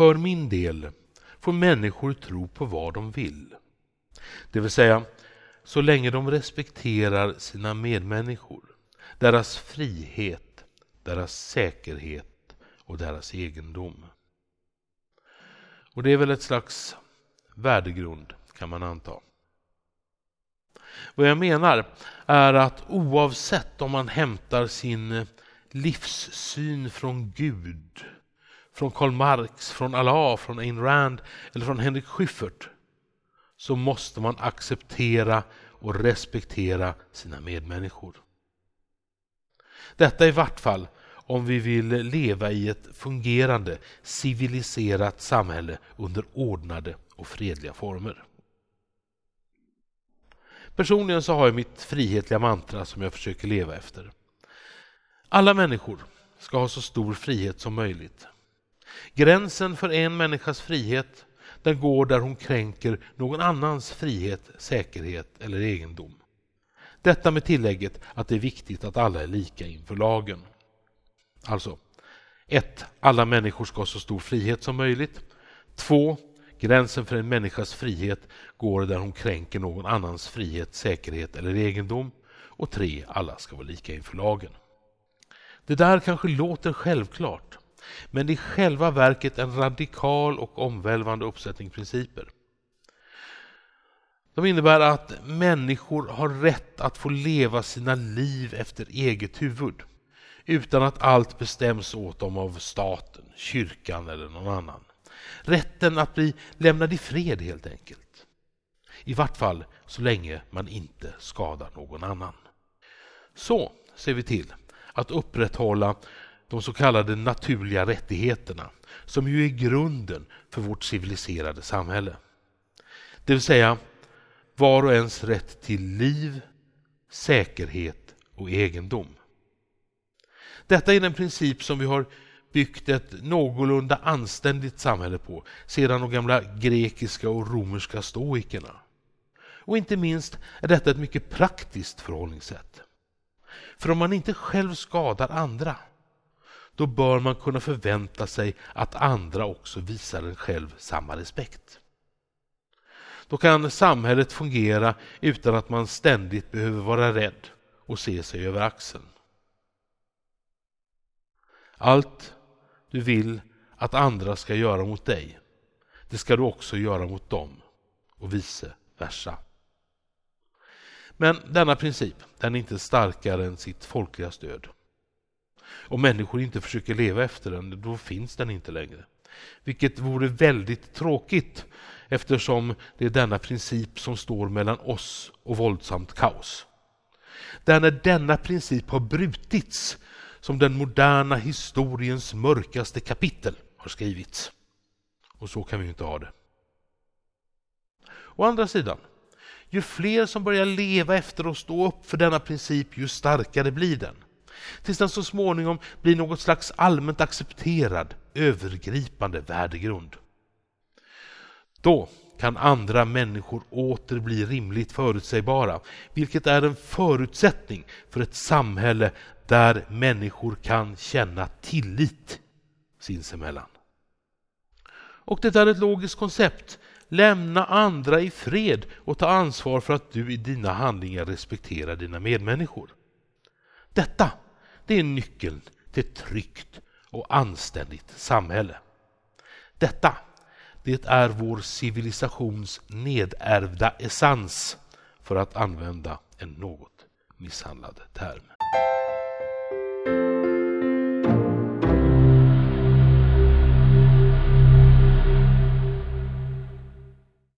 För min del får människor tro på vad de vill. Det vill säga, så länge de respekterar sina medmänniskor, deras frihet, deras säkerhet och deras egendom. Och det är väl ett slags värdegrund, kan man anta. Vad jag menar är att oavsett om man hämtar sin livssyn från Gud, från Karl Marx, från Allah, från Ayn Rand eller från Henrik Schyffert så måste man acceptera och respektera sina medmänniskor. Detta i vart fall om vi vill leva i ett fungerande, civiliserat samhälle under ordnade och fredliga former. Personligen så har jag mitt frihetliga mantra som jag försöker leva efter. Alla människor ska ha så stor frihet som möjligt. Gränsen för en människas frihet den går där hon kränker någon annans frihet, säkerhet eller egendom. Detta med tillägget att det är viktigt att alla är lika inför lagen. Alltså 1. Alla människor ska ha så stor frihet som möjligt. 2. Gränsen för en människas frihet går där hon kränker någon annans frihet, säkerhet eller egendom. Och 3. Alla ska vara lika inför lagen. Det där kanske låter självklart, men det är i själva verket en radikal och omvälvande uppsättning principer. De innebär att människor har rätt att få leva sina liv efter eget huvud utan att allt bestäms åt dem av staten, kyrkan eller någon annan. Rätten att bli lämnad i fred helt enkelt. I vart fall så länge man inte skadar någon annan. Så ser vi till att upprätthålla de så kallade naturliga rättigheterna som ju är grunden för vårt civiliserade samhälle. Det vill säga var och ens rätt till liv, säkerhet och egendom. Detta är den princip som vi har byggt ett någorlunda anständigt samhälle på sedan de gamla grekiska och romerska stoikerna. Och inte minst är detta ett mycket praktiskt förhållningssätt. För om man inte själv skadar andra, då bör man kunna förvänta sig att andra också visar en själv samma respekt. Då kan samhället fungera utan att man ständigt behöver vara rädd och se sig över axeln. Allt du vill att andra ska göra mot dig, det ska du också göra mot dem och vice versa. Men denna princip den är inte starkare än sitt folkliga stöd. Om människor inte försöker leva efter den, då finns den inte längre. Vilket vore väldigt tråkigt eftersom det är denna princip som står mellan oss och våldsamt kaos. Det är när denna princip har brutits som den moderna historiens mörkaste kapitel har skrivits. Och så kan vi inte ha det. Å andra sidan, ju fler som börjar leva efter och stå upp för denna princip, ju starkare blir den. Tills den så småningom blir något slags allmänt accepterad, övergripande värdegrund. Då kan andra människor åter bli rimligt förutsägbara, vilket är en förutsättning för ett samhälle där människor kan känna tillit sinsemellan. Och det är ett logiskt koncept. Lämna andra i fred och ta ansvar för att du i dina handlingar respekterar dina medmänniskor. Detta det är nyckeln till ett tryggt och anständigt samhälle. Detta det är vår civilisations nedärvda essens för att använda en något misshandlad term.